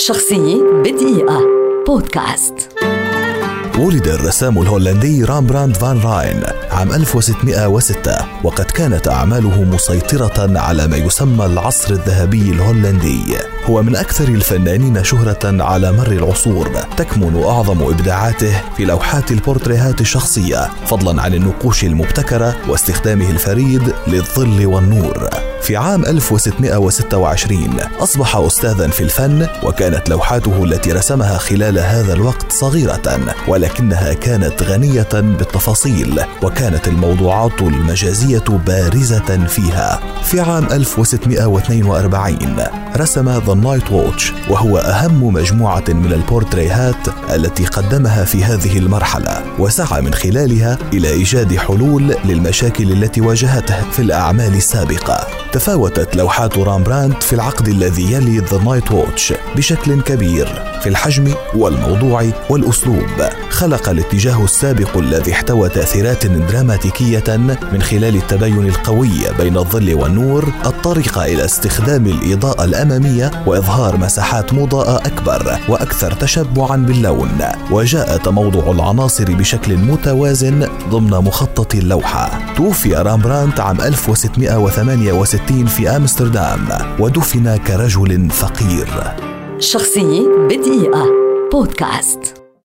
شخصية بدقيقة. بودكاست. ولد الرسام الهولندي رامبراند فان راين. عام 1606 وقد كانت أعماله مسيطرة على ما يسمى العصر الذهبي الهولندي. هو من أكثر الفنانين شهرة على مر العصور تكمن أعظم إبداعاته في لوحات البورتريهات الشخصية فضلا عن النقوش المبتكرة واستخدامه الفريد للظل والنور. في عام 1626 أصبح أستاذا في الفن وكانت لوحاته التي رسمها خلال هذا الوقت صغيرة ولكنها كانت غنية بالتفاصيل وكانت الموضوعات المجازية بارزة فيها. في عام 1642 رسم The Night Watch وهو أهم مجموعة من البورتريهات التي قدمها في هذه المرحلة وسعى من خلالها إلى إيجاد حلول للمشاكل التي واجهته في الأعمال السابقة. تفاوتت لوحات رامبراند في العقد الذي يلي The Night Watch بشكل كبير في الحجم والموضوع والأسلوب. خلق الاتجاه السابق الذي احتوى تأثيرات دراماتيكية من خلال التباين القوي بين الظل والنور الطريق إلى استخدام الإضاءة الأمامية وإظهار مساحات مضاءة أكبر وأكثر تشبعا باللون. وجاء تموضع العناصر بشكل متوازن ضمن مخطط اللوحة. توفي رامبراند عام 1668 في أمستردام ودفن كرجل فقير. شخصية بدقيقة. بودكاست.